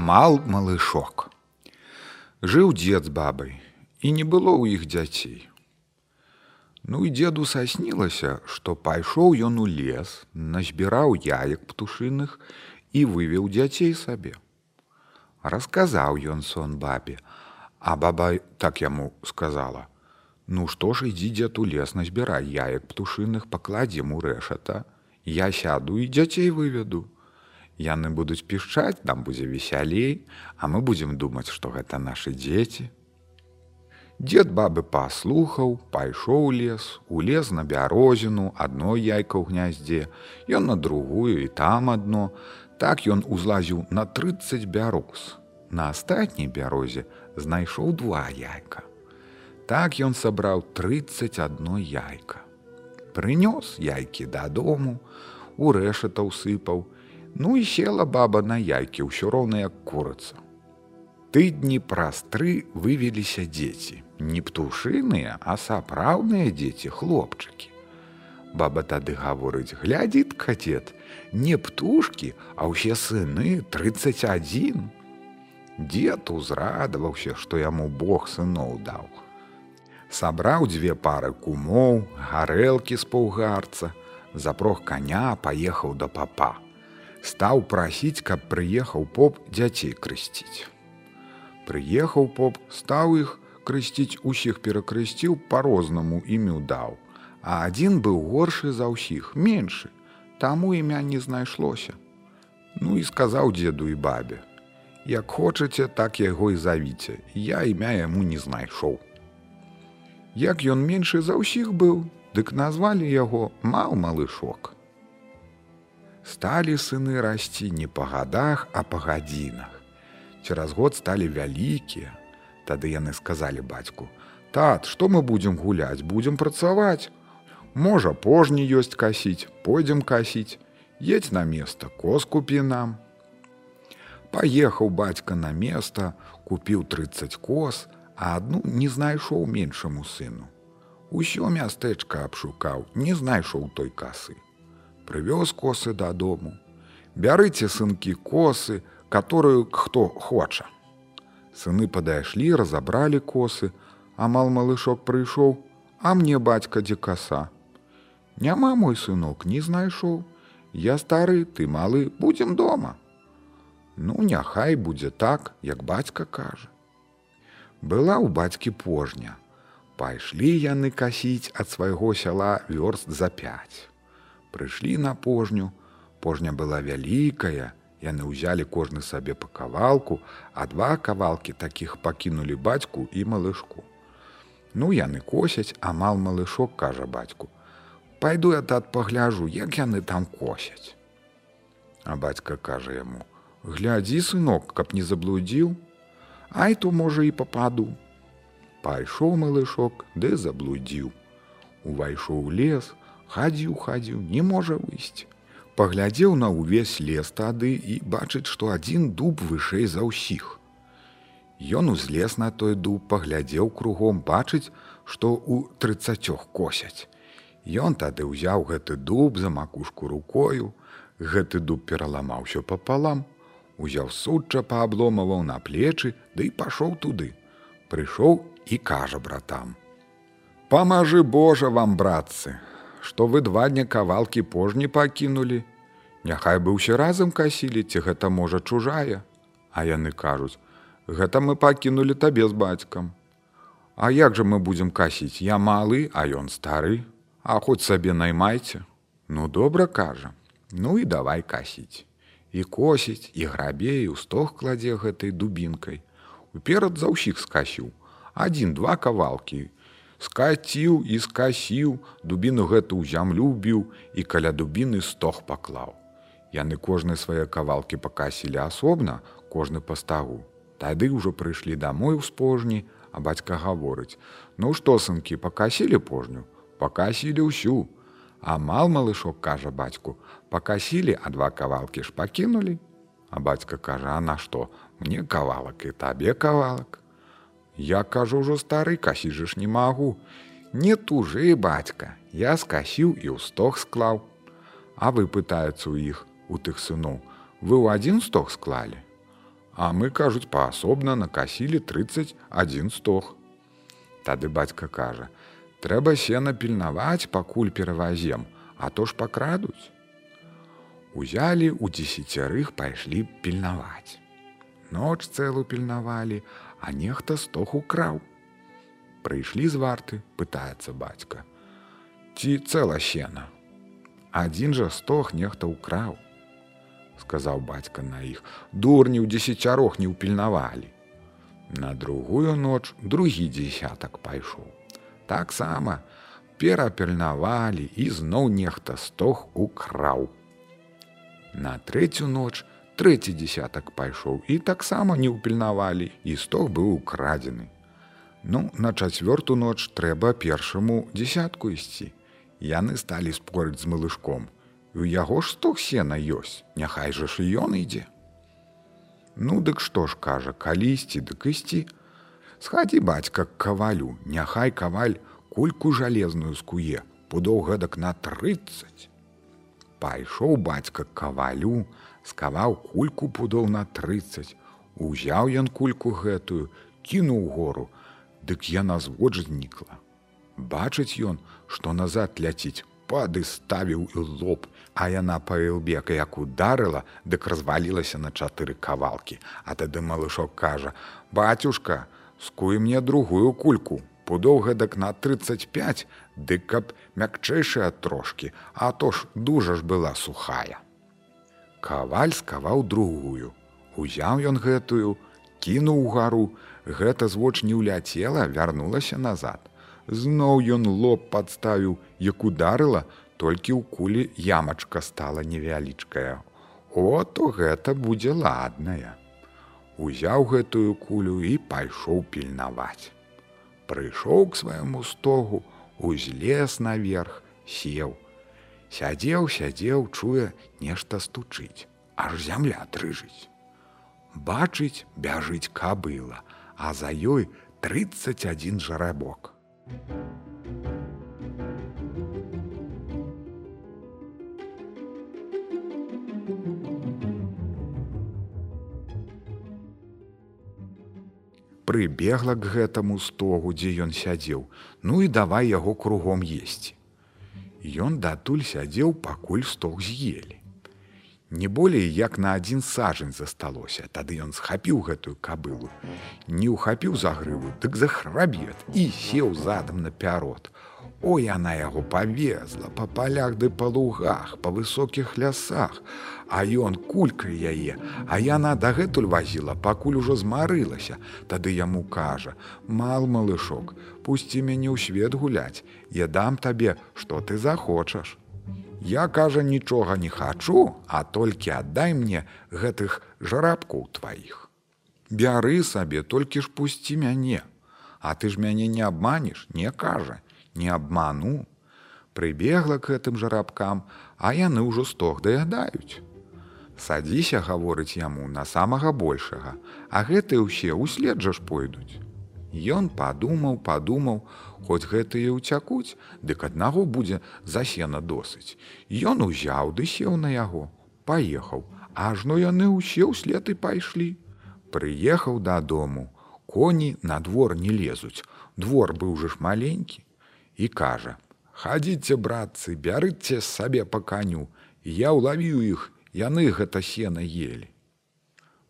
мал малышок. Жыў дзед з бабай, і не было ў іх дзяцей. Ну і дзеду саснілася, што пайшоў ён у лес, назбіраў яек птушыных і вывеў дзяцей сабе. Расказаў ён сон бабе, а баба так яму сказала: « Ну што ж ідзі дзед у лес назбірай яек птушыных пакладзем у рэшата, Я сяду і дзяцей выведу. Яны будуць пішчаць, нам будзе весялей, а мы будзем думаць, што гэта нашы дзеці. Дед бабы паслухаў, пайшоў лес, улез на бярозіну, адно яйка ў гняздзе, Ён на другую і там адно. Так ён узлазіў на 30 бяроз. На астатняй бярозе знайшоў два яйка. Так ён сабраў 31 яйка прынёс яйкі дадому, у рэшата ўсыпаў, Ну і села баба на яйкі ўсё роўна як курыца. Тыдні праз тры вывеліся дзеці, не птушыныя, а сапраўдныя дзеці хлопчыкі. Баба тады гаворыць, глядзіт кацет, не птушкі, а ўсе сыны 31. Дед узрадаваўся, што яму Бог сыноў даў сабраў дзве пары кумоў, гарэлкі з паўгарца, запрог коня, паехаў да папа. Стаў прасіць, каб прыехаў поп дзяцей крысціць. Прыехаў поп, стаў іх крысціць усіх перакрысціў па-рознаму імю даў, а адзін быў горшы за ўсіх, меншы, таму імя не знайшлося. Ну і сказаў дзеду і бабе: « Як хочаце, так яго і завіце, я імя яму не знайшоў. Як ён меншы за ўсіх быў, дык назвалі яго мал малышок. Сталі сыны расці не па гадах, а па гадзінах. Цераз год сталі вялікія. Тады яны сказалі бацьку: « Тат, што мы будзем гуляць, будзем працаваць. Можа, пожні ёсць касіць, пойдзем касіць, едзь на место, кос купі нам. Паехаў бацька на место, купіў 30 кос, а адну не знайшоў меншаму сыну. Усё мястэчка абшукаў, не знайшоў той касы. Прывёз косы дадому. Бярыце сынкі косы, которую хто хоча. Сыны падайшлі, разабралі косы, амал малышок прыйшоў, а мне бацька дзе каса. Няма мой сынок не знайшоў. Я стары, ты малы, будзем дома. Ну, няхай будзе так, як бацька кажа. Была ў бацькі пожня. Пайшлі яны касіць ад свайго сяла вёрст за пяць. Прыйшлі на пожню, пожня была вялікая, яны ўзялі кожны сабе па кавалку, а два кавалкі такіх пакінулі бацьку і малышку. Ну яны косяць, амал малышок кажа бацьку: « Пайду я тат пагляжу, як яны там косяць. А бацька кажа яму: « Глядзі, сынок, каб не заблудзіў, Ай то можа і пападу. Пайшоў малышок, ды заблудзіў. Увайшоў лес, хадзіў, хадзіў, не можа выйсці. Паглядзеў на ўвесь лес тады і бачыць, што адзін дуб вышэй за ўсіх. Ён узлез на той дуб, паглядзеў кругом бачыць, што ў трыццацёх косяць. Ён тады ўзяў гэты дуб за макушку рукою, гэты дуб пераламаўся папалам, узяў судча паабломаваў на плечы, ды да і пашоў туды. Прыйшоў і кажа братам: « Памажы Божа вам, братцы, што вы два дня кавалкі пожні пакінулі. Няхай бы ўсе разам касілі, ці гэта можа чужая. А яны кажуць: « Гэта мы пакінулі табе з бацькам. А як жа мы будзем касіць, я малы, а ён стары, А хоць сабе наймайце. Ну добра кажа, Ну і давай касіць і косіць і грабе і ў стог кладзе гэтай дубінкай. Уперад за ўсіх скасіў. Адзін два кавалкі. Скаціў і скасіў, дубіну гэту ў зямлю біў і каля дубіны стог паклаў. Яны кожны свае кавалкі пакасілі асобна, кожны па стагу. Тады ўжо прыйшлі дамой у спожні, а бацька гаворыць: « Ну што сынкі пакасілі пожню, пакасілі ўсю, А мал малышок кажа бацьку: пакасілі, а два кавалкі ж пакінулі. А бацька кажа, а на што? Мне кавалак і табе кавалак. Я кажу ўжо стары касіжы ж не магу. Не тужы, бацька, я скасіў і ў стог склаў. А вы пытаюцца ў іх у тых сыноў, вы ў адзін стог склалі. А мы кажуць паасобна накасілі 31 стог. Тады бацька кажа: « Трэба сена пільнаваць, пакуль перавазем, а то ж пакрадуць. Узялі у дзесяцярых пайшлі пільнаваць. Ноч цэлу пільнавалі, а нехта стог украў. Прыйшлі з варты, пытаецца бацька. Ці цэла сена. Адзін жа стог нехта ўкраў, сказаў бацька на іх, дурні ў дзесяцярох не ўпільнавалі. На другую ноч другі дзесятак пайшоў. Таксама перапільнавалі і зноў нехта стог украў. На трэцю ноч трэці дзесятак пайшоў і таксама не ўпільнавалі і стог быў украдзены. Ну, на чацвёрту ноч трэба першаму дзесятку ісці. Яны сталі спорыць з малышком. У яго ж стог сена ёсць, няхай жа ж і ён ідзе. Ну дык што ж кажа, калі ісці дык ісці. Схадзі бацька к кавалю, няхай каваль кульку жалезную скуе, пудоў гэтак на 30. Пайшоў бацька к кавалю, скаваў кульку пудоў на 30. Узяў ён кульку гэтую, кінуў гору, дык яна звод знікла. Бачыць ён, што назад ляціць, пады ставіў і лоб, а яна па ілбека як ударыла, дык развалілася на чатыры кавалкі. А тады малышок кажа: « Бацюшка, скуй мне другую кульку. Пудоў гэтак на 35, дык каб мякчэйшая трошкі, а то ж дужа ж была сухая. Каваль скаваў другую. Узяў ён гэтую, кінуў гару, гэта звоч не ўляцела, вярнулася назад. Зноў ён лоб падставіў, як ударыла, толькі ў кулі ямачка стала невялічкая. О, то гэта будзе ладная. Узяў гэтую кулю і пайшоў пільнаваць. Прыйшоў к свайму стогу, узлез наверх, сеў. Сядзеў, сядзеў, чуе, нешта стучыць, аж зямля трыжыць. Бачыць, бяжыць кабыла, а за ёй 31 жарабок. прыбегла к гэтаму стогу, дзе ён сядзеў, ну і давай яго кругом есці. Ён датуль сядзеў, пакуль стог з'елі. Не болей як на адзін сажань засталося, тады ён схапіў гэтую кабылу, не ўхапіў за грыву, дык захрабет і сеў задам на пярот. Ой, яна яго павезла па палях ды па лугах, па высокіх лясах, А ён кулькай яе, а яна дагэтуль вазіла, пакуль ужо змарылася, Тады яму кажа: « Мал малышок, пусці мяне ў свет гуляць, Я дам табе, што ты захочаш. Я кажа, нічога не хачу, а толькі аддай мне гэтых жарабкоў тваіх. Бяры сабе, толькі ж пусці мяне, А ты ж мяне не абманеш, не кажа, не абману. Прыбегла к гэтым жарабкам, а яны ўжо стог даядаюць. Садзіся, гаворыць яму на самага большага, а гэтыя ўсе ўслед жа ж пойдуць. Ён падумаў, падумаў, хоць гэтыя ўцякуць, дык аднаго будзе засена досыць. Ён узяў ды сеў на яго, паехаў, ажно яны ўсе ўслед і пайшлі. Прыехаў дадому, коні на двор не лезуць. Двор быў жа ж маленькі і кажа: « Хадзіце, братцы, бярыце сабе па каню, я ўлавіў іх, яны гэта сена ели.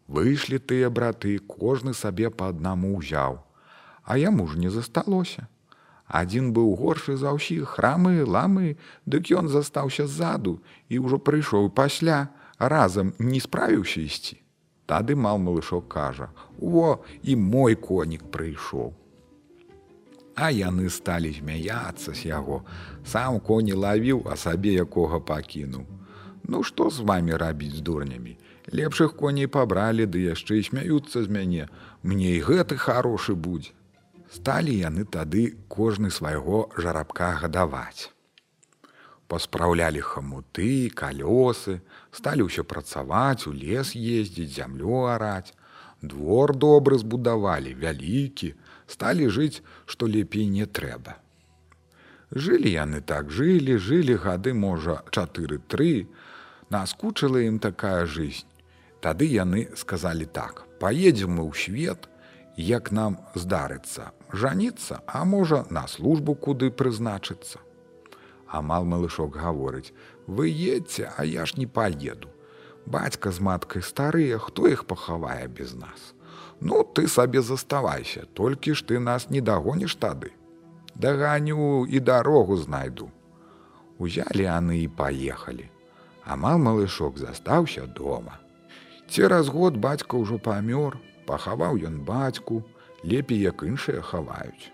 Выйшлі тыя браты, кожны сабе па аднаму ўзяў, а яму ж не засталося. Адзін быў горшы за ўсіх храмы, ламы, дык ён застаўся ззаду і ўжо прыйшоў пасля, разам не справіўся ісці. Тады мал малышок кажа: « О, і мой конік прыйшоў. А яны сталі змяяцца з яго. Сам коні лавіў, а сабе якога пакінуў. Ну што з вами рабіць з дурнямі? Лепшых коней пабралі, ды яшчэ і смяюцца з мяне. Мне і гэты хорошы будзе. Сталі яны тады кожны свайго жарабка гадаваць. Паспраўлялі хамуты, калёсы, сталі ўсё працаваць, у лес ездзіць, зямлю араць. Двор добры збудавалі, вялікі, сталі жыць, што лепей не трэба. Жылі яны так жылі, жылі гады можа чатыры-тры, наскучыла ім такая жизнь. Тады яны сказалі так: паедзем мы ў свет, як нам здарыцца жаніцца, а можа на службу куды прызначыцца. Амал малышок гаворыць: вы едце, а я ж не паеду. Бацька з маткай старыя, хто іх пахавае без нас. Ну ты сабе заставайся, толькі ж ты нас не дагоніш тады. Даганю і дарогу знайду. Узялі яны і паехалі. Амал малышок застаўся дома. Цераз год бацька ўжо памёр, пахаваў ён бацьку, лепей як іншыя хаваюць.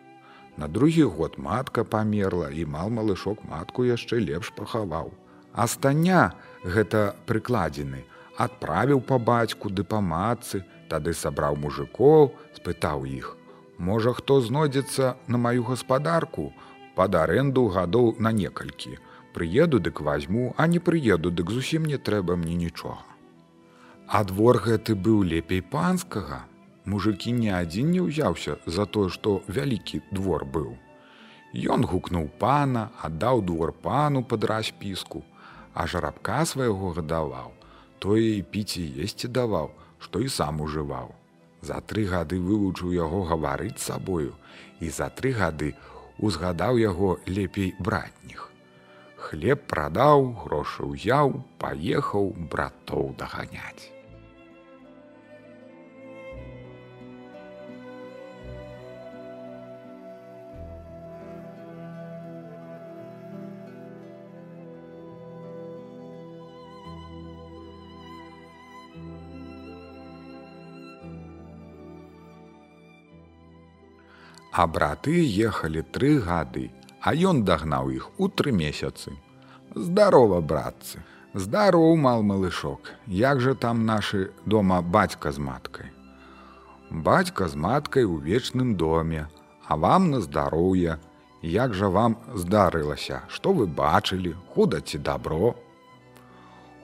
На другі год матка памерла і мал малышок матку яшчэ лепш пахаваў. Астання гэта прыкладзены, адправіў па бацьку ды па матцы, тады сабраў мужикоў, спытаў іх: Можа, хто знойдзецца на маю гаспадарку, пад аренду гадоў на некалькі. Прыеду дык возьму, а не прыеду, дык зусім не трэба мне нічога. А двор гэты быў лепей панскага, мужикі ні адзін не ўзяўся за тое, што вялікі двор быў. Ён гукнуў пана, аддаў двор пану пад распіску, а жарабка свайго гадаваў, тое і піць і есці даваў, што і сам ужываў. За тры гады вывучыў яго гаварыць сабою і за тры гады узгадаў яго лепей братніх. Хлеб прадаў, грошы ўяў, паехаў братоў даганяць. А браты ехалі тры гады, а ён дагнаў іх у тры месяцы. Здарова, братцы, здароў мал малышок, Як жа там нашы дома бацька з маткай. Бацька з маткай у вечным доме, а вам на здароўе, Як жа вам здарылася, што вы бачылі, худа ці дабро?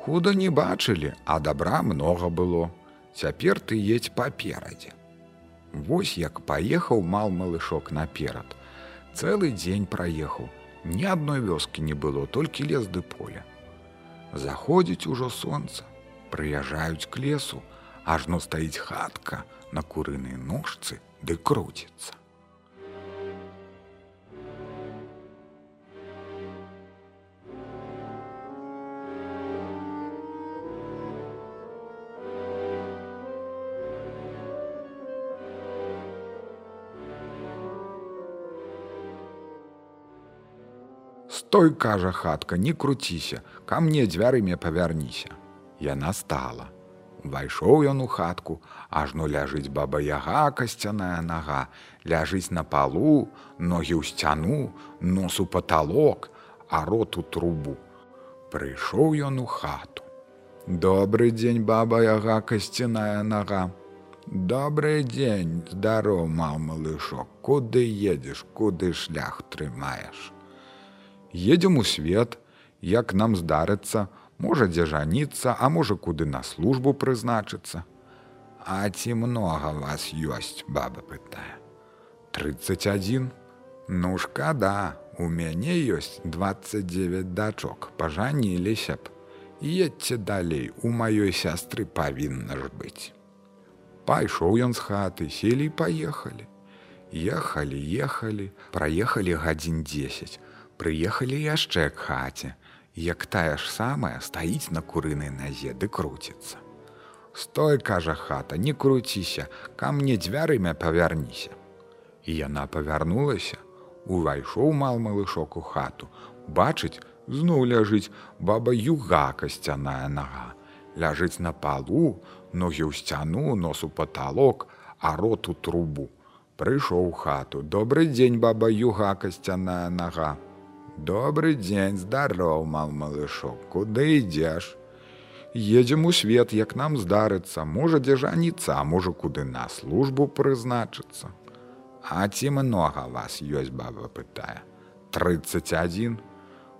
Худа не бачылі, а добра многа было. Цяпер ты едзь паперадзе. Вось як паехаў мал малышок наперад. Цэлы дзень праехаў. Ні адной вёскі не было, толькі лес ды поля. Заходзіць ужо сонца, прыязджаюць к лесу, ажно стаіць хатка на курынай ножцы ды круціцца. Стой, кажа хатка, не круціся, ка мне дзвярыме павярніся. Яна стала. Увайшоў ён у хатку, ажно ляжыць баба яга касцяная нага, ляжыць на палу, ногі ў сцяну, носу паталок, а рот у трубу. Прыйшоў ён у хату. Добры дзень баба яга касцяная нага. Добры дзень, здароў маў малышок, куды едзеш, куды шлях трымаеш едзем у свет, як нам здарыцца, можа дзе жаніцца, а можа куды на службу прызначыцца. А ці многа вас ёсць, баба пытае. 31. Ну шкада, у мяне ёсць 29 дачок, пажаніліся б. Едце далей, у маёй сястры павінна ж быць. Пайшоў ён з хаты, селі і паехалі. Ехалі, ехалі, праехалі гадзін 10 прыехалі яшчэ к хаце, як тая ж самая стаіць на курынай назе ды круціцца. Стой, кажа хата, не круціся, ка мне дзвярымя павярніся. І яна павярнулася, увайшоў мал малышок у хату, бачыць, зноў ляжыць баба юга касцяная нага, ляжыць на палу, ногі ў сцяну, носу паталок, а рот у трубу. Прыйшоў хату, добрый дзень баба юга касцяная нага. Добры дзень, здароў, мал малышок, куды ідзеш? Едзем у свет, як нам здарыцца, можа дзе жаніцца, а можа куды на службу прызначыцца. А ці многа вас ёсць баба пытае. 31.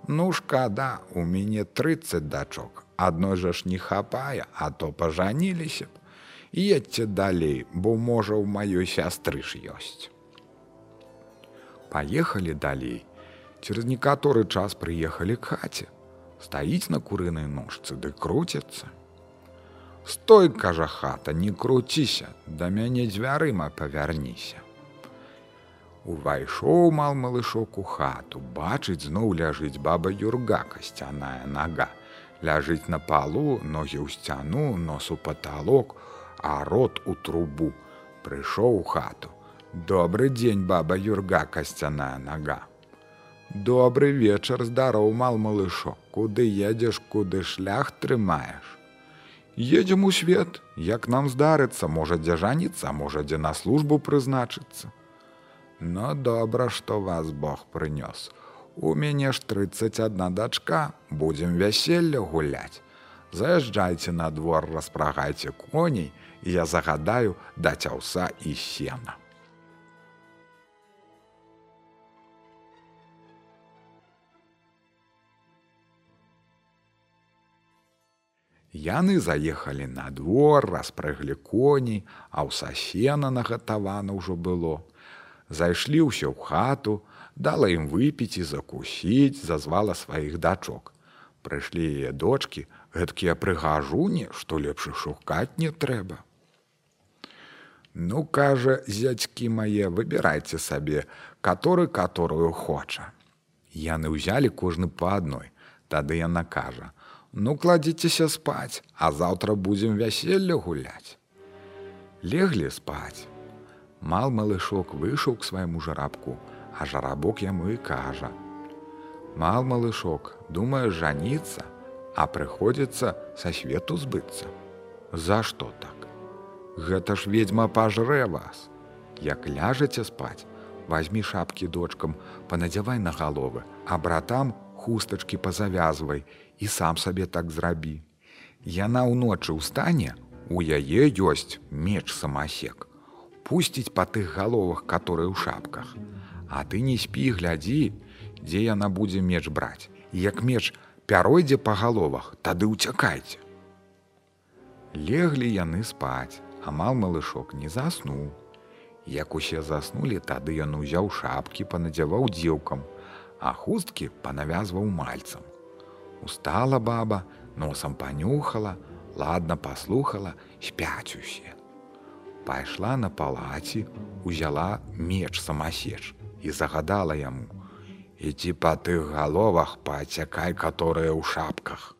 Ну шкада, у мяне 30 дачок. Адной жа ж не хапае, а то пажаніліся б. Едьце далей, бо можа ў маёй сястры ж ёсць. Паехалі далей Через некаторы час прыехалі к хаце, стаіць на курынай ножцы ды круцяцца. Стой, кажа хата, не круціся, да мяне дзвярыма павярніся. Увайшоў мал малышок у хату, бачыць зноў ляжыць баба юрга касцяная нага. Ляжыць на палу, ногі ў сцяну, нос у паталок, а рот у трубу. Прыйшоў у хату. Добры дзень баба юрга касцяная нага. Добры вечар здароў мал малышок, куды едзеш, куды шлях трымаеш. Едзем у свет, як нам здарыцца, можа дзе жаніцца, можа дзе на службу прызначыцца. Ну добра, што вас Бог прынёс. У мяне ж 31 дачка, будзем вяселле гуляць. Заязджайце на двор, распрагайце коней, я загадаю даць аўса і сена. Яны заехалі на двор, распрыглі коней, а ў сасена нагатавана ўжо было зайшлі ўсё ў хату, дала ім выпіць і закусіць, зазвала сваіх дачок. Прыйшлі яе дочки, гэткія прыгажуні, што лепш шукаць не трэба. Ну, кажа, зядзькі мае, выбірайце сабе, каторы каторую хоча. Яны ўзялі кожны па адной. Тады яна кажа: « Ну кладзіцеся спаць, а заўтра будзем вяселле гуляць. Леглі спаць. Мал малышок выйшаў к свайму жарабку, а жарабок яму і кажа: « Мал малышок, думае жаніцца, а прыходзіцца са свету збыцца. За што так? Гэта ж ведьма пажрэ вас. Як ляжаце спаць, возьми шапкі дочкам, панадзявай на галовы, а братам хустачкі пазавязвай і сам сабе так зрабі. Яна ўночы ў стане, у яе ёсць меч самасек пусціць па тых галовах, которые ў шапках. А ты не спі, глядзі, дзе яна будзе меч браць. Як меч пяройдзе па галовах, тады ўцякайце. Леглі яны спаць, амал малышок не заснуў. Як усе заснулі, тады ён узяў шапкі, панадзяваў дзеўкам, а хусткі панавязваў мальцам. Устала баба, носам панюхала, ладна паслухала, спяць усе пайшла на палаці, узяла меч самасеч і загадала яму: ідзі па тых галовах пацякай, каторыя ў шапках.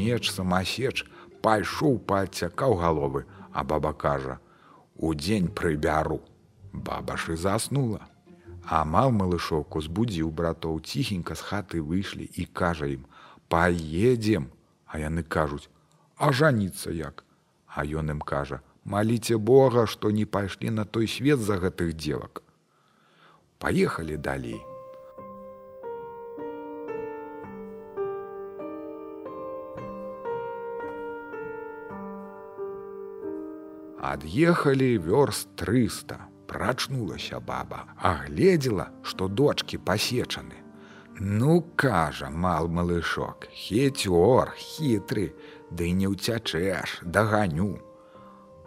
Меч самасеч пайшоў пацякаў галовы, а баба кажа: удзень прыбяру. Баба ж і заснула. А мал малышок узбудзіў братоў ціхенька з хаты выйшлі і кажа ім: паедзем, А яны кажуць: А жаніцца як. А ён ім кажа: Маліце Бога, што не пайшлі на той свет за гэтых дзевак. Паехалі далей. Ад'ехалі вёрст 300. Прачнулася баба, агледзела, што дочки пасечаны. Ну, кажа, мал малышок, хецёр, хітры, ды не ўцячэш, даганю.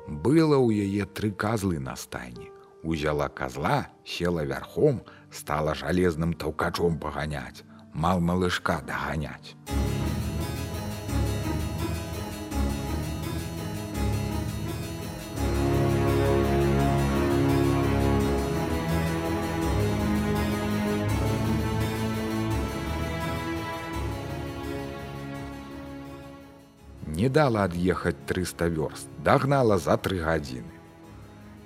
Было ў яе тры казлы на стайні. Узяла казла, села вярхом, стала жалезным таўкачом паганяць, мал малышка даганяць. Дала ад'ехаць 300 вёрст, дагнала за тры гадзіны.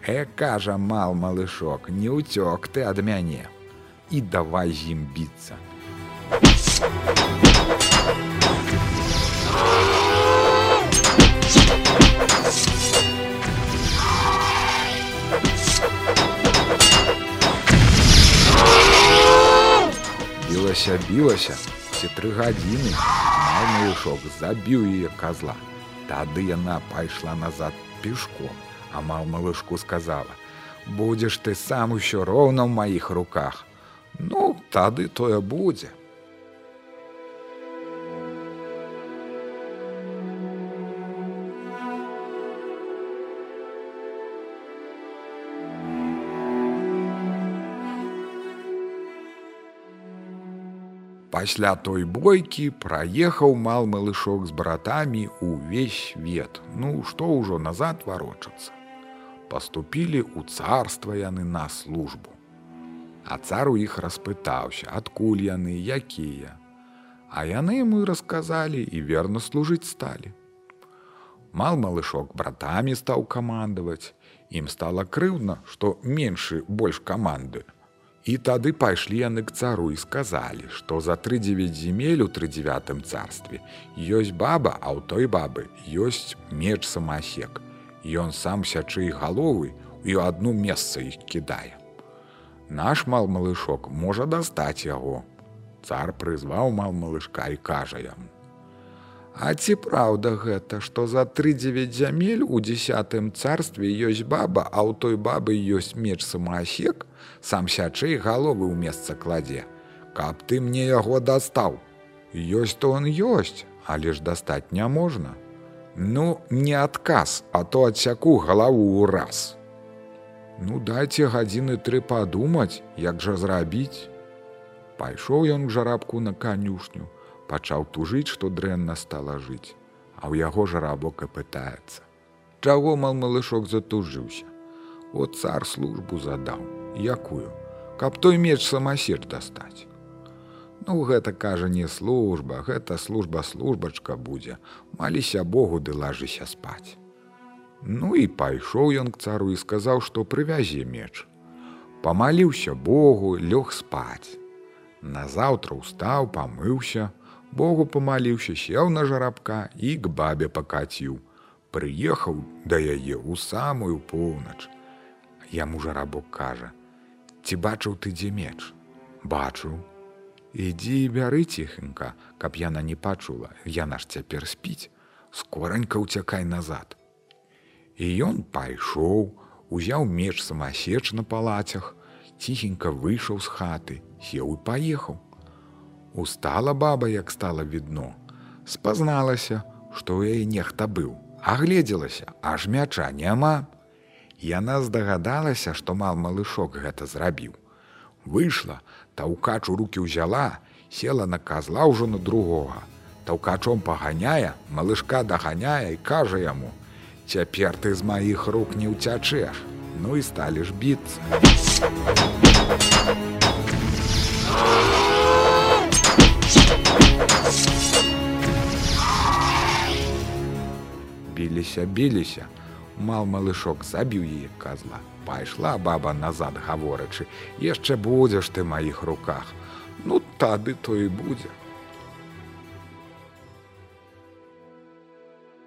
Э кажа мал малышок, не ўцёк ты ад мяне і давай з ім біцца. Білася, білася, тры гадзіны, малышок забіў яе козла. Тады яна пайшла назад пешком, а мал малышку сказала: « Будзеш ты сам усё роўна ў маіх руках. Ну, тады тое будзе. Пасля той бойкі праехаў мал малышок з братамі увесь свет. Ну што ўжо назад варочацца. Паступілі ў царства яны на службу. А цар у іх распытаўся, адкуль яны, якія. А яны мы расказалі і верно служыць сталі. Мал малышок братамі стаў камандаваць. Ім стала крыўдна, што меншы больш каманды, І тады пайшлі яны к цару і сказалі, што за тры-9 земель у трыдзевятым царстве ёсць баба, а ў той бабы ёсць меч самасек. Ён сам сячы галовы і ў адну месца іх кідае. Наш мал малышок можа дастаць яго. Цар прызваў мал малышка і кажа яму: А ці праўда гэта, што за тры-9 зямель у десятым царстве ёсць баба, а ў той бабы ёсць меч самаасек, сам сячэй галовы ў месца кладзе. Каб ты мне яго дастаў. Ёсць то он ёсць, але ж дастаць не можна. Ну, не адказ, а то адсяку галаву ў раз. Ну дайце гадзіны тры падумаць, як жа зрабіць. Пайшоў ён к жарабку на канюшню, пачаў тужыць, што дрэнна стала жыць, а ў яго жарабок і пытаецца. Чаго мал малышок затужыўся. От цар службу задаў, якую, каб той меч самасеч дастаць. Ну гэта кажа не служба, гэта служба службачка будзе, маліся Богу ды лажыся спаць. Ну і пайшоў ён к цару і сказаў, што прывязе меч. Памаліўся Богу, лёг спаць. Назаўтра ўстаў, памыўся, Богу памаліўся, сеў на жарабка і к бабе пакаціў. Прыехаў да яе ў самую поўнач. Яму жарабок кажа: « Ці бачыў ты дзе меч? Бачыў. Ідзі бяры ціхенька, каб яна не пачула, яна ж цяпер спіць, скоранька ўцякай назад. І ён пайшоў, узяў меч самасеч на палацях, ціхенька выйшаў з хаты, сеў і паехаў. Устала баба, як стала відно, спазналася, што ў яе нехта быў, агледзелася, аж мяча няма. Яна здагадалася, што мал малышок гэта зрабіў. Выйшла, таўкач у руки ўзяла, села на казла ўжо на другога. Таўкачом паганяе, малышка даганяе і кажа яму: « Цяпер ты з маіх рук не ўцячэш, Ну і сталі ж біцца. Біліся, біліся. Мал малышок забіў яе казла. Пайшла баба назад гаворачы: яшчэ будзеш ты маіх руках. Ну тады то і будзе.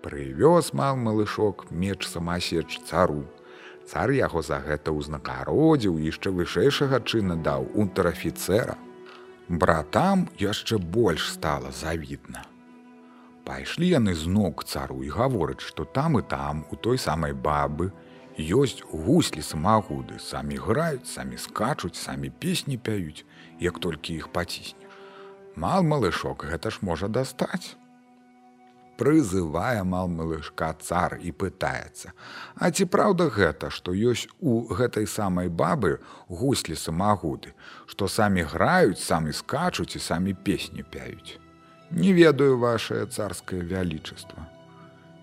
Прывёз мал малышок меч самасеч цару. Цар яго за гэта ўзнакародзіў яшчэ вышэйшага чына даў унтэр-афіцэра. Братам яшчэ больш стала завідна. Пайшлі яны зноў к цару і гавораць, што там і там у той самай бабы ёсць гуслі самагуды, самі граюць, самі скачуць, самі песні пяюць, як толькі іх паціснеш. Мал малышок гэта ж можа дастаць. Прызывае мал малышка цар і пытаецца: А ці праўда гэта, што ёсць у гэтай самай бабы гуслі самагуды, што самі граюць, самі скачуць і самі песні пяюць не ведаю вашее царское вялічество.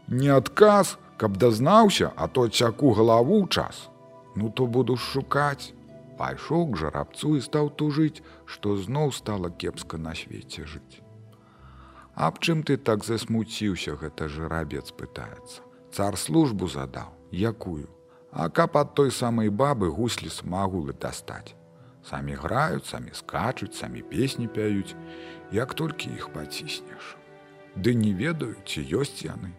Не адказ, каб дазнаўся, а то цяку галаву час. Ну то буду шукаць. Пайшоў к жарабцу і стаў тужыць, што зноў стала кепска на свеце жыць. Аб чым ты так засмуціўся, гэта жарабец пытаецца. Цар службу задаў, якую, А каб ад той самай бабы гуслі смагулы дастаць самі граюць, самі скачуць, самі песні пяюць, як толькі іх паціснеш. Ды не ведаю, ці ёсць яны.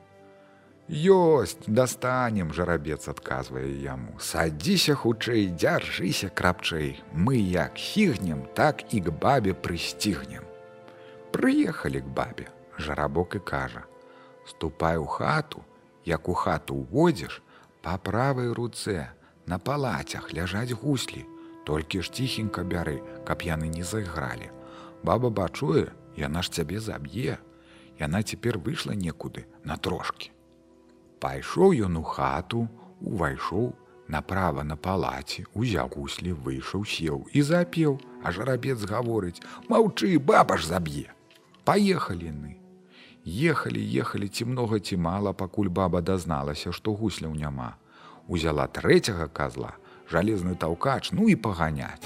Ёсць, дастанем жарабец адказвае яму. Садзіся хутчэй, дзяржыся крапчэй. Мы як хігнем, так і к бабе прысцігнем. Прыехалі к бабе, жарабок і кажа: Ступай у хату, як у хату ўводзіш, па правай руцэ, на палацях ляжаць гуслі, толькі ж ціхенька бяры, каб яны не зайгралі. Баба бачуе, яна ж цябе заб'е. Яна цяпер выйшла некуды на трошкі. Пайшоў ён у хату, увайшоў, Направа на палаце узяў гуслі, выйшаў, сеў і запеў, а жарабец гаворыць: « Маўчы, баба ж заб'е. Паехалі яны. Ехалі, ехалі ці многа ці мала, пакуль баба дазналася, што гусляў няма. Узяла трэцяга казла, жалезны таўкач, ну і паганяць.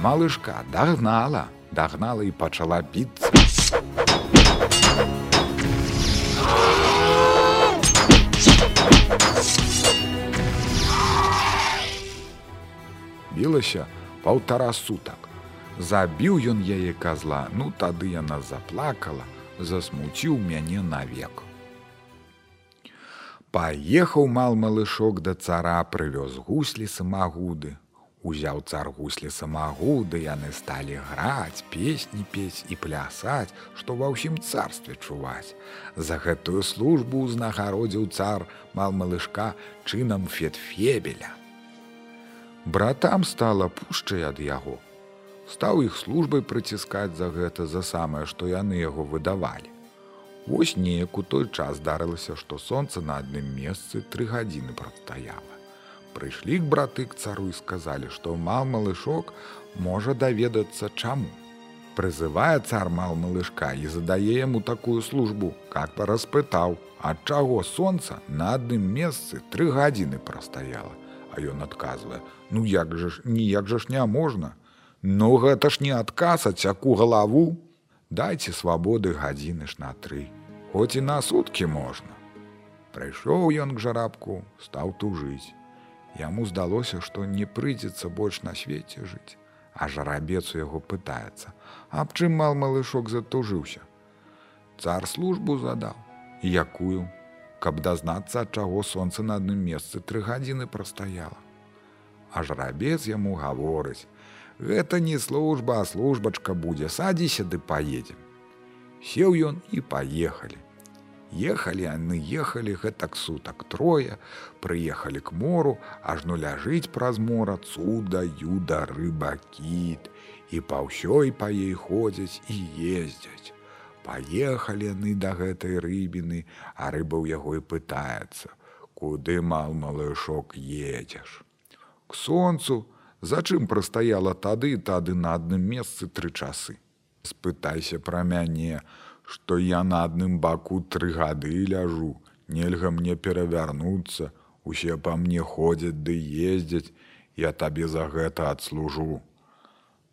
Малышка дагнала, дагнала і пачала біцца. Білася паўтара сутак. Забіў ён яе казла, ну тады яна заплакала, засмуціў мяне навек. Паехаў мал малышок да цара, прывёз гуслі самагуды, Узяў цар гуслі самагуды, яны сталі граць, песні пець і плясаць, што ва ўсім царстве чуваць. За гэтую службу ўзнагародзіў цар мал малышка чынам фетфебеля. Братам стала пушчай ад яго. Стаў іх службай прыціскаць за гэта за самае, што яны яго выдавалі. Вось неяк у той час здарылася, што сонца на адным месцы тры гадзіны прадстаяла прыйшлі к браты к цару і сказалі, што мал малышок можа даведацца чаму. Прызывае цар мал малышка і задае яму такую службу, как па распытаў, ад чаго сонца на адным месцы тры гадзіны прастаяла. А ён адказвае: « Ну як жа ж ніяк жа ж не можна. Ну гэта ж не адказ адцяку галаву, Дайце свабоды гадзіны ж на тры. Хоць і на суткі можна. Прыйшоў ён к жарабку, стаў тужыць. Яму здалося, што не прыйдзецца больш на свеце жыць, а жарабец у яго пытаецца: Аб чым мал малышок затужыўся. Цар службу задаў, якую, каб дазнацца, ад чаго сонца на адным месцы тры гадзіны прастаяла. А жарабец яму гаворыць: Гэта не служба, а службачка будзе, садзіся ды паедзем. Сеў ён і паехалі. Ехалі яны ехалі гэтак сутак трое, прыехалі к мору, ажно ляжыць праз мора цуда, юда, рыба, кіт, і па ўсёй па ей ходзяць і ездзяць. Паехалі яны да гэтай рыбіны, а рыба ў яго і пытаецца: Куды мал малышок едзеш. К сонцу, зачым прастаяла тады тады на адным месцы тры часы. Спытайся пра мяне, што я на адным баку тры гады ляжу, нельга мне перавярнуцца, усе па мне ходзяць ды ездзяць, я табе за гэта адслужу.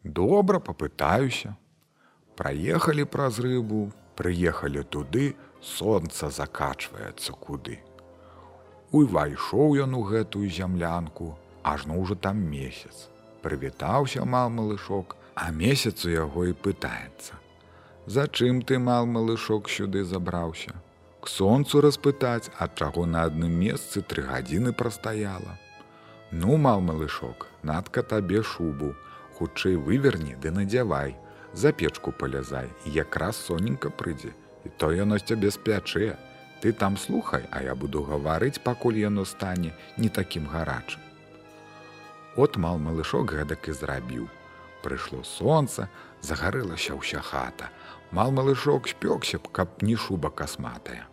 Добра попытаюся. Праехалі праз рыбу, прыехалі туды, сонца закачваецца куды. Увайшоў ён у гэтую зямлянку, ажно ўжо там месяц. Прывітаўся мал малышок, а месяц у яго і пытаецца. Зачым ты мал малышок сюды забраўся? К сонцу распытаць, ад чаго на адным месцы тры гадзіны прастаяла. Ну, мал малышок, надка табе шубу, хутчэй выверні ды надзявай, за печку палязай, якраз соненька прыйдзе, і то яно цябе спячэ. Ты там слухай, а я буду гаварыць, пакуль яно стане не такім гарачым. От мал малышок гэтак і зрабіў. Прыйшло сонца, загарылася ўся хата, Мал малышок спёкся б, каб не шуба касматая.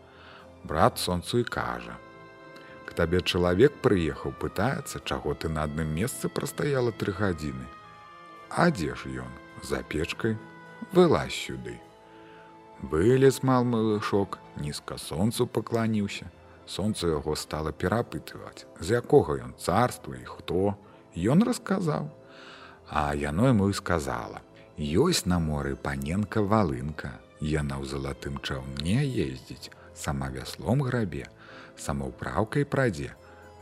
Брат сонцу і кажа: « К табе чалавек прыехаў, пытаецца, чаго ты на адным месцы прастаяла тры гадзіны. А дзе ж ён за печкай вылазь сюды. Вылез мал малышок, нізка сонцу пакланіўся. Сонца яго стала перапытваць, з якога ён царства і хто. Ён расказаў. А яно яму і сказала: Ёсць на моры паненка валынка. Яна ў залатым чаўне ездзіць, сама вяслом грабе, самаўпраўкай прадзе,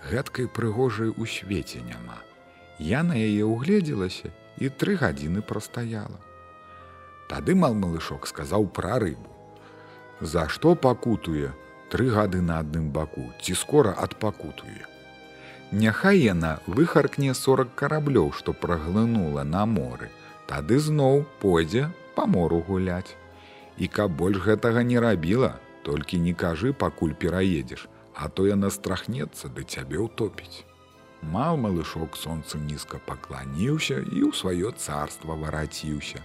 гэткай прыгожай у свеце няма. Я на яе угледзелася і тры гадзіны прастаяла. Тады мал малышок сказаў пра рыбу. За што пакутуе тры гады на адным баку, ці скора адпакутуе. Няхай яна выхаркне 40 караблёў, што праглынула на моры, тады зноў пойдзе па мору гуляць. І каб больш гэтага не рабіла, толькі не кажы, пакуль пераедзеш, а то яна страхнецца да цябе ўтопіць. Мал малышок сонца нізка пакланіўся і ў сваё царства вараціўся.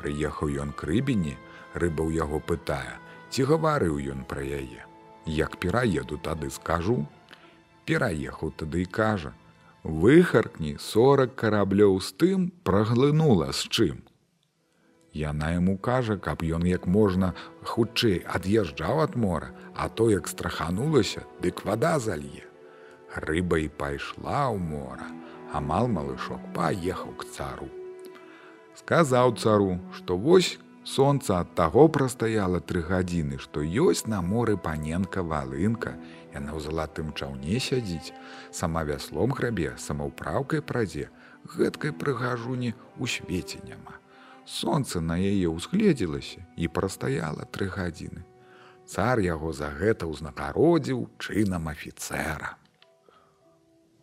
Прыехаў ён к рыбіні, рыба ў яго пытае, ці гаварыў ён пра яе. Як пераеду тады скажу, пераехаў тады і кажа: выхаркні 40 караблёў з тым праглынула з чым. Яна яму кажа, каб ён як можна хутчэй ад'язджаў ад мора, а то як страханулася, дык вада залье рыба і пайшла ў мора, амал малышок паехаў к цару. Сказаў цару, што вось сонца ад таго прастаяла тры гадзіны, што ёсць на моры паненка валынка, яна ў залатым чаўне сядзіць, сама вяслом грабе, самаўпраўкай прадзе, гэткай прыгажуні ў свеце няма. Сонца на яе ўзгледзілася і прастаяла тры гадзіны. Цар яго за гэта ўзнагародзіў чынам афіцэра.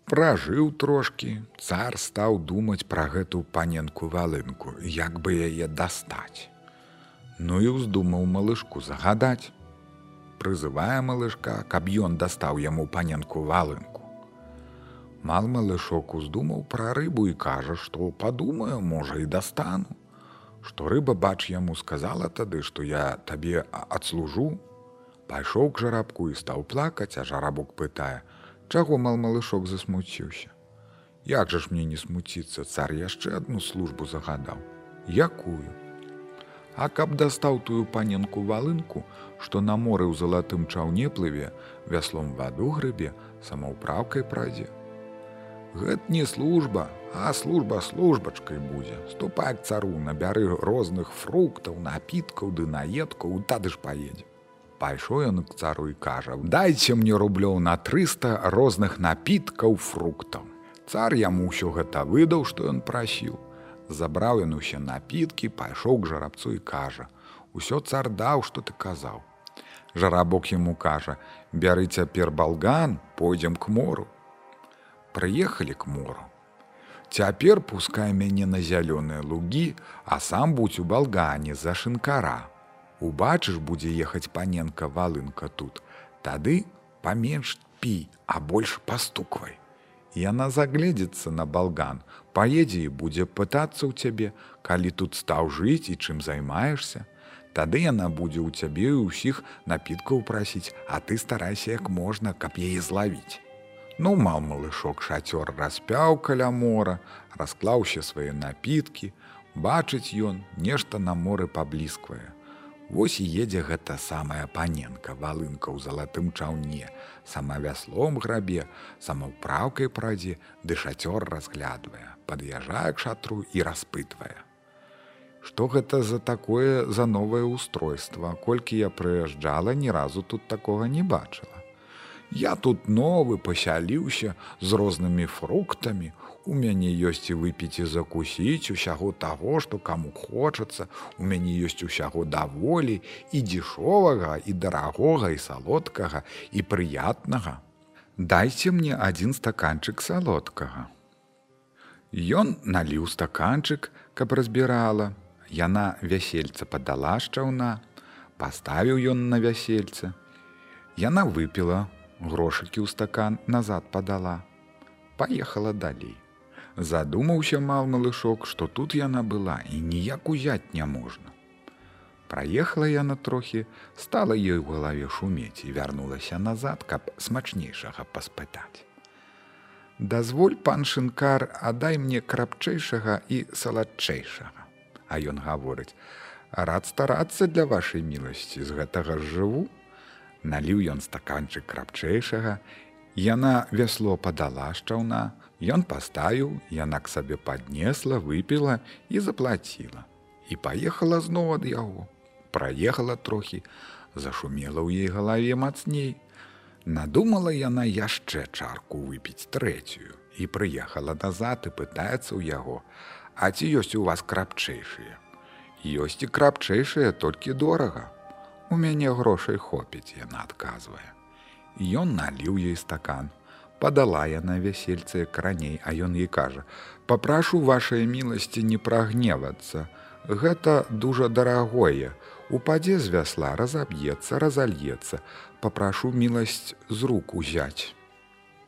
Пражыў трошкі, цар стаў думаць пра гэту паненку валынку, як бы яе дастаць. Ну і ўздумаў малышку загадаць. Прызывае малышка, каб ён дастаў яму паненку валынку. Мал малышок уздумаў пра рыбу і кажа, што падумаю, можа і дастану. Што рыба бач яму сказала тады, што я табе адслужу, Пайшоў к жарабку і стаў плакаць, а жарабок пытае: Чаго мал малышок засмуціўся. Як жа ж мне не смуціцца, цар яшчэ адну службу загадаў. Якую? А каб дастаў тую паненку валынку, што на моры ў залатым чаўне плыве, вяслом ваду грыбе, самаўпраўкай прадзе. Гэт не служба, а служба службачкай будзе. Ступай цару, набяры розных фруктаў, напіткаў ды наедкаў, тады ж паедзе пайшоў ён к цару і кажа: дайце мне рублёў на 300 розных напіткаў фруктаў. Цар яму ўсё гэта выдаў, што ён прасіў. Забраў ён усе напіткі, пайшоў к жарабцу і кажа: усё цар даў, што ты казаў. Жарабок яму кажа: бяры цяпер балган, пойдзем к мору. Прыехалі к мору. Цяпер пускай мяне на зялёныя лугі, а сам будзь у балгане за шынкара убачыш будзе ехаць паненка валынка тут тады паменш пі а больш пастуквай яна загледзецца на балган паедзе і будзе пытацца ў цябе калі тут стаў жыць і чым займаешься тады яна будзе ў цябе і ўсіх напіткаў прасіць а ты старайся як можна каб яе злавіць ну мал малышок шацёр распяў каля мора расклаўся свае напіткі бачыць ён нешта на моры паблізквае Вось і едзе гэта самая паненка, валынка ў залатым чаўне, сама вяслом грабе, самаўпраўкай прадзе, ды шацёр разглядвае, пад'язджае к шатру і распытвае. Што гэта за такое за новае устройства, колькі я прыязджала, ні разу тут такога не бачыла. Я тут новы пасяліўся з рознымі фруктамі. У мяне ёсць і выпіць і закусіць усяго таго, што каму хочацца. У мяне ёсць усяго даволі і дзішовага і дарагога і салодкага і прыятнага. Дайце мне адзін стаканчык салодкага. Ён наліў стаканчык, каб разбірала. Яна вясельца падала шчаўна, паставіў ён на вясельце. Яна выпіла, грошыкі ў стакан назад падала. Паехала далей. Задумаўся мал малышок, што тут яна была і ніяк узяць не можна. Праехала яна трохі, стала ёй у галаве шумець і вярнулася назад, каб смачнейшага паспытаць. Дазволь пан шынкар, адай мне крапчэйшага і саладчэйшага. А ён гаворыць: рад старацца для вашай міласці з гэтага жыву, наліў ён стаканчык крапчэйшага, Яна вясло падала шчаўна, Ён паставіў, яна к сабе паднесла, выпіла і заплаціла. І паехала зноў ад яго. Праехала трохі, зашумела ў ей галаве мацней. Надумала яна яшчэ чарку выпіць трэцюю і прыехала назад і пытаецца ў яго: « А ці ёсць у вас крапчэйшыя? Ёсць і крапчэйшыя толькі дорага, У мяне грошай хопіць, яна адказвае. Ён наліў ей стакан. Падала яна вясельцы краней, а ён ей кажа: « Папрашу вашай міласці не прагневацца. Гэта дужа дарагое. Упадзе з вясла разаб'ецца, разальецца, папрашу міласць з рук узяць.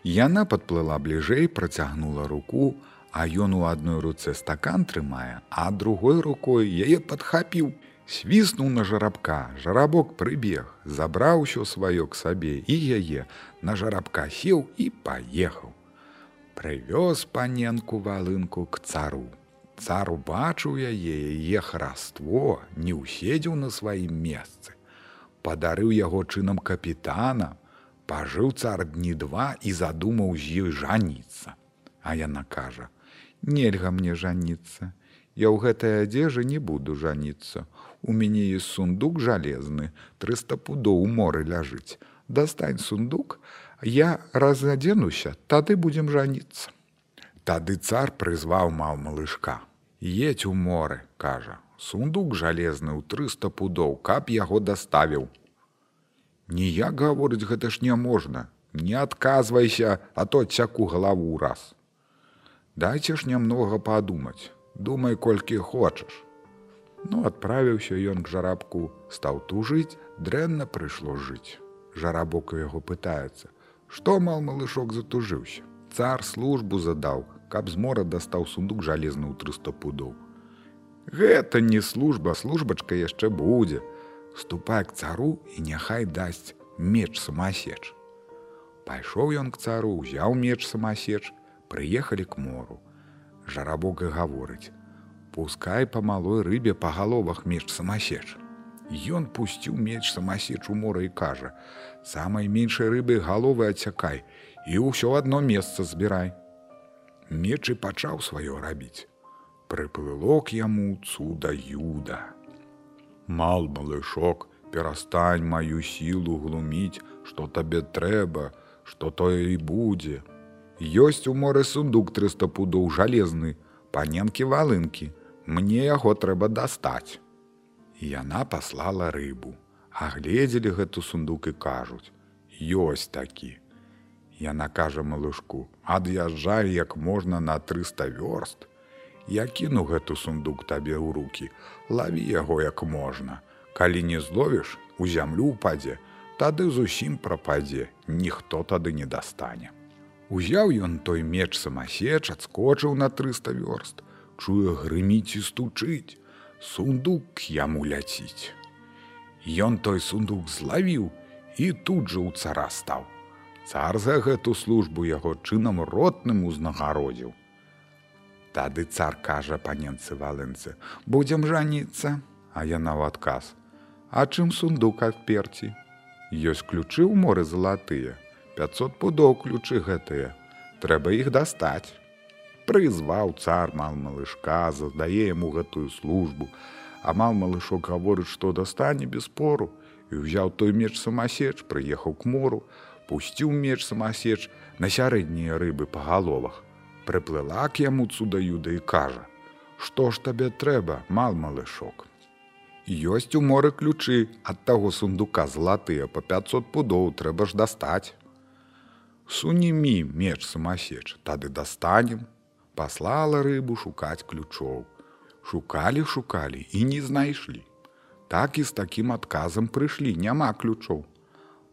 Яна падплыла бліжэй, працягнула руку, а ён у адной руцэ стакан трымае, а другой рукой яе падхапіў, свіснуў на жарабка, жарабок прыбег, забраў усё сваё к сабе і яе на жарабка сеў і паехаў. Прывёз паненку валынку к цару. Цар убачыў яе яе хараство, не ўседзеў на сваім месцы. Падарыў яго чынам капітана, пажыў цар дні два і задумаў з ёй жаніцца. А яна кажа: « Нельга мне жаніцца. Я ў гэтай адзежы не буду жаніцца. У мяне есть сундук жалезны, 300 пудоў у моры ляжыць. Дастань сундук, я разадзенуся, тады будзем жаніцца. Тады цар прызваў маў малышка. Едь у моры, кажа, сундук жалезны ў 300 пудоў, каб яго даставіў, Ніяк гаворыць гэта ж няможна. Не адказвайся, а то цяку галаву раз. Дайце ж нямнога падумаць, думай колькі хочаш. Ну адправіўся ён к жарабку, стаў тужыць, дрэнна прыйшло жыць. Жарабок у яго пытаецца: Што мал малышок затужыўся. Цар службу задаў, каб з мора дастаў сундук жалезны ў 300 пудоў. Гэта не служба, службачка яшчэ будзе, ступай к цару і няхай дасць меч самасеч. Пайшоў ён к цару, узяў меч самасеч, прыехалі к мору. Жарабок і гаворыць: Пускай па малой рыбе па галовах меч самасеч. Ён пусціў меч самасеч у мора і кажа: самай меншай рыбы галовы адцякай і ўсё адно месца збірай. Меч і пачаў сваё рабіць. Прыплыло к яму цуда юда. Мал малышок, перастань маю сілу глуміць, што табе трэба, што тое і будзе. Ёсць у моры сундук 300 пудоў жалезны, паненкі валынкі, мне яго трэба дастаць. Яна паслала рыбу, агледзелі гэту сундук і кажуць: ёсць такі. Яна кажа малышку, ад'язджай як можна на 300 вёрст, Я кіну гэту сундук табе ў руки, лаві яго як можна. Калі не зловіш, у зямлю упадзе, тады зусім прападзе, ніхто тады не дастане. Узяў ён той меч самасеч, адскочыў на 300 вёрст, чуе грыміць і стучыць, сундук яму ляціць. Ён той сундук злавіў і тут жа ў цара стаў. Цар за гэту службу яго чынам ротным узнагародзіў. Тады цар кажа паненцы валэнцы: будзем жаніцца, а яна ў адказ. А чым сундук адперці? Ёсць ключы ў моры залатыя, 500 пудоў ключы гэтыя, трэба іх дастаць. Прызваў цар мал малышка, задае яму гэтую службу, а мал малышок гаворыць, што дастане без пору і ўзяў той меч самасеч, прыехаў к мору, пусціў меч самасеч на сярэднія рыбы па галовах прыплыла к яму цудаюда і кажа: « Што ж табе трэба, мал малышок. Ёсць у моры ключы ад таго сундука златыя па 500 пудоў трэба ж дастаць. Сунемі меч самасеч, тады дастанем, паслала рыбу шукаць ключоў. Шукалі, шукалі і не знайшлі. Так і з такім адказам прыйшлі, няма ключоў.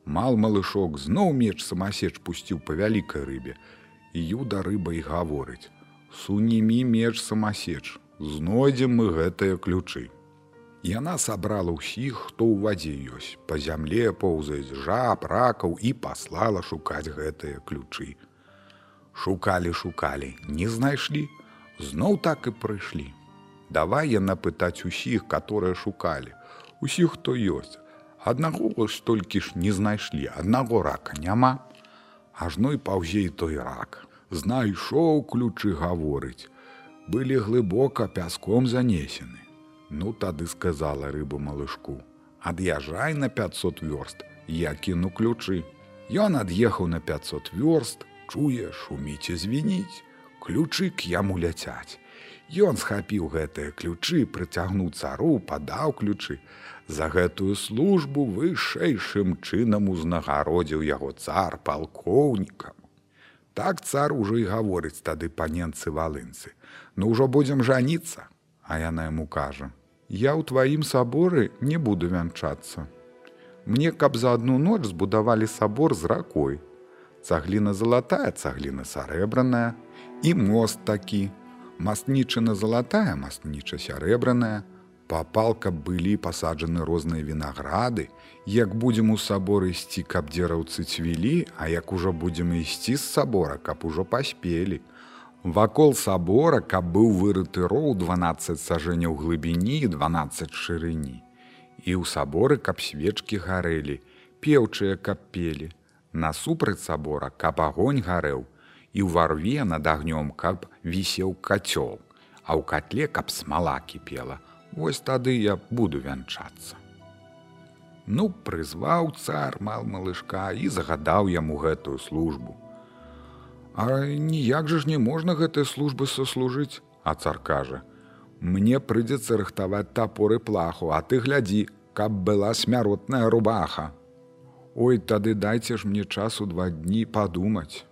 Мал малышок зноў меч самасеч пусціў па вялікай рыбе, Юда рыба і гаворыць: Сунемі меч самасеч, знойдзем мы гэтыя ключы. Яна сабрала ўсіх, хто ў вадзе ёсць, па зямле поўзаюць жаб, ракаў і паслала шукаць гэтыя ключы. Шукалі, шукалі, не знайшлі, зноў так і прыйшлі. Давай яна пытаць усіх, которые шукалі, усіх, хто ёсць. Аднаго вось толькі ж не знайшлі, аднаго рака няма, ажно і паўзей той рак. Знайшоў ключы гаворыць. Былі глыбока пяском занесены. Ну тады сказала рыбу малышку: Ад'язджай на 500 вёрст, я кіну ключы. Ён ад'ехаў на 500 вёрст, чуе, шуміць і звініць, ключы к яму ляцяць. Ён схапіў гэтыя ключы, прыцягнуў цару, падаў ключы, За гэтую службу вышэйшым чынам узнагародзіў яго цар палкоўнікам. Так цар ужо і гаворыць тады паненцы валынцы. Ну ўжо будзем жаніцца, А яна яму кажа: Я ў тваім саборы не буду вянчацца. Мне каб за адну ноч збудавалі сабор з ракой. Цагліна залатая цагліна сарэбраная і мост такі. Мастнічына залатая мастніча сярэбраная. Папалка былі пасаджаны розныя вінаграды. Як будзем у сабор ісці каб дзераўцы цвілі а як ужо будзем ісці з сабора каб ужо паспелі. Вакол сабора каб быў вырыты роў 12 сажэнняў глыбіні 12 шырыні. І ў саборы каб свечкі гарэлі пеўчыя каб пелі насупраць сабора каб агонь гарэў і ў варве над агнём каб вісеў кацёл а ў катле каб смала кіпела Вось тады я буду вянчацца. Ну, прызваў цар мал малышка і загадаў яму гэтую службу. А ніяк жа ж не можна гэтай службы сослужыць, а цар кажа: « Мне прыйдзецца рыхтаваць тапоры плаху, а ты глядзі, каб была смяротная рубаха. Ой, тады дайце ж мне часу два дні падумаць.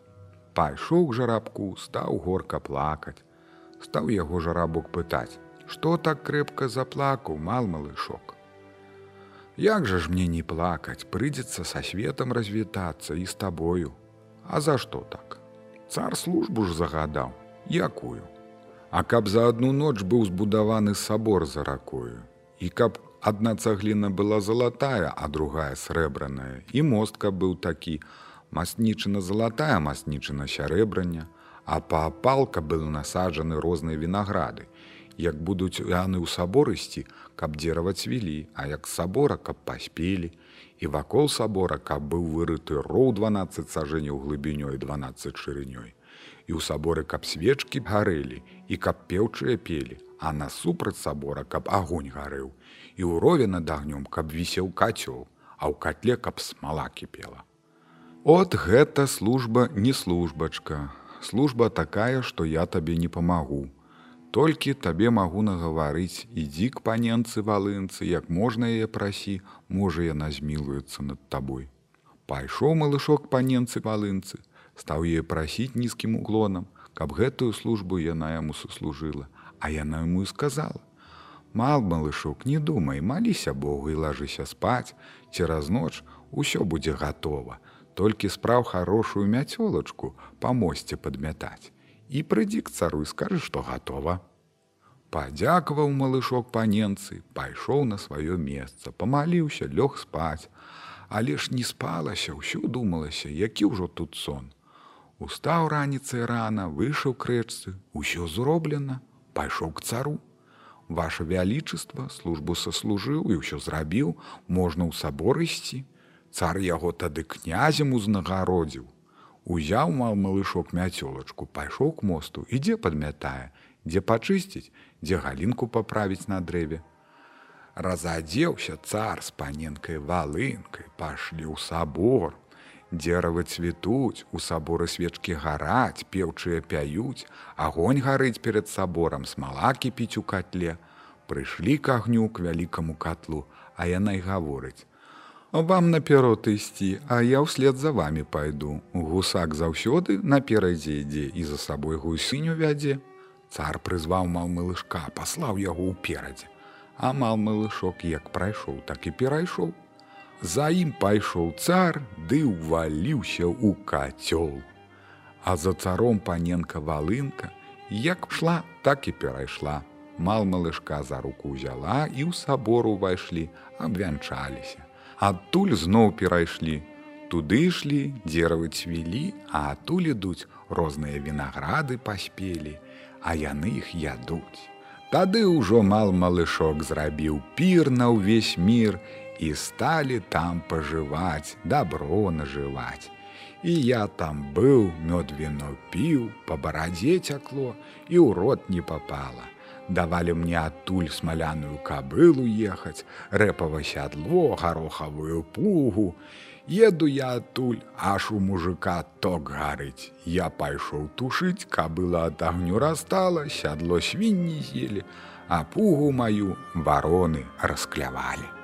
Пайшоў к жарабку, стаў горка плакаць, стаў яго жарабок пытаць: Што так крэпка заплакаў мал малышок. Як жа ж мне не плакаць, прыйдзецца са светом развітацца і з табою. А за што так? Цар службу ж загадаў, якую. А каб за адну ноч быў збудаваны сабор за ракою. І каб адна цагліна была залатая, а другая срэбраная, і мостка быў такі, маснічына залатая маснічына сярэбрання, а паапалка был насаджаны розныя вінаграды, як будуць яны ў сабор ісці, каб дзерава цвілі, а як сабора, каб паспелі, і вакол сабора, каб быў вырыты роў 12 сажэнняў глыбінёй 12 шырынёй. І ў саборы, каб свечкі гарэлі і каб пеўчыя пелі, а насупраць сабора, каб агонь гарэў, і ўрове над агнём, каб вісеў кацёл, а ў катле, каб смала кіпела. От гэта служба не службачка. Служба такая, што я табе не памагу толькі табе магу нагаварыць ідзі к паненцы валынцы як можна яе прасі можа яна змілуецца над табой пайшоў малышок паненцы валынцы стаў яе прасіць нізкім углонам каб гэтую службу яна яму суслужыла а яна яму і сказала мал малышок не думай маліся богу і лажыся спаць цераз ноч усё будзе гатова толькі спраў хорошую мяцёлачку па мосце падмятаць і прыйдзі к цару і скажы, што гатова. Падзякаваў малышок паненцы, пайшоў на сваё месца, памаліўся, лёг спаць, але ж не спалася, ўсё думалася, які ўжо тут сон. Устаў раніцай рана, выйшаў крэчцы, усё зроблена, пайшоў к цару. Ваше вялічыства службу саслужыў і ўсё зрабіў, можна ў сабор ісці. Цар яго тады князем узнагародзіў, Узяў мал малышок мяцёлачку, пайшоў к мосту, ідзе падмятае, дзе пачысціць, дзе галінку паправіць на дрэве. Разадзеўся цар з паненкай валынкай, пашлі ў сабор. Дзеравы цвітуць, у саборы свечкі гараць, пеўчыя пяюць, агонь гарыць перад саборам, смала кіпіць у катле. Прыйшлі к агню к вялікаму катлу, а яна і гаворыць: вам наперод ісці, а я ўслед за вами пайду. Гусак заўсёды наперадзе ідзе і за сабой гусыню вядзе. Цар прызваў мал малышка, паслаў яго ўперадзе. А мал малышок як прайшоў, так і перайшоў. За ім пайшоў цар, ды ўваліўся ў кацёл. А за царом паненка валынка, як шла, так і перайшла. Мал малышка за руку ўзяла і ў сабору ўвайшлі, абвянчаліся адтуль зноў перайшлі. Туды ішлі, дзеравы цвілі, а адтуль ідуць розныя вінаграды паспелі, а яны іх ядуць. Тады ўжо мал малышок зрабіў пір на ўвесь мір і сталі там пажываць, дабро нажываць. І я там быў, мёд віно піў, па барадзе цякло і ў рот не попала давалі мне адтуль смаляную кабылу ехаць, рэпава сядло, гарохавую пугу. Еду я адтуль, аж у мужика ток гарыць. Я пайшоў тушыць, кабыла ад агню растала, сядло свінні з'елі, а пугу маю вароны расклявалі.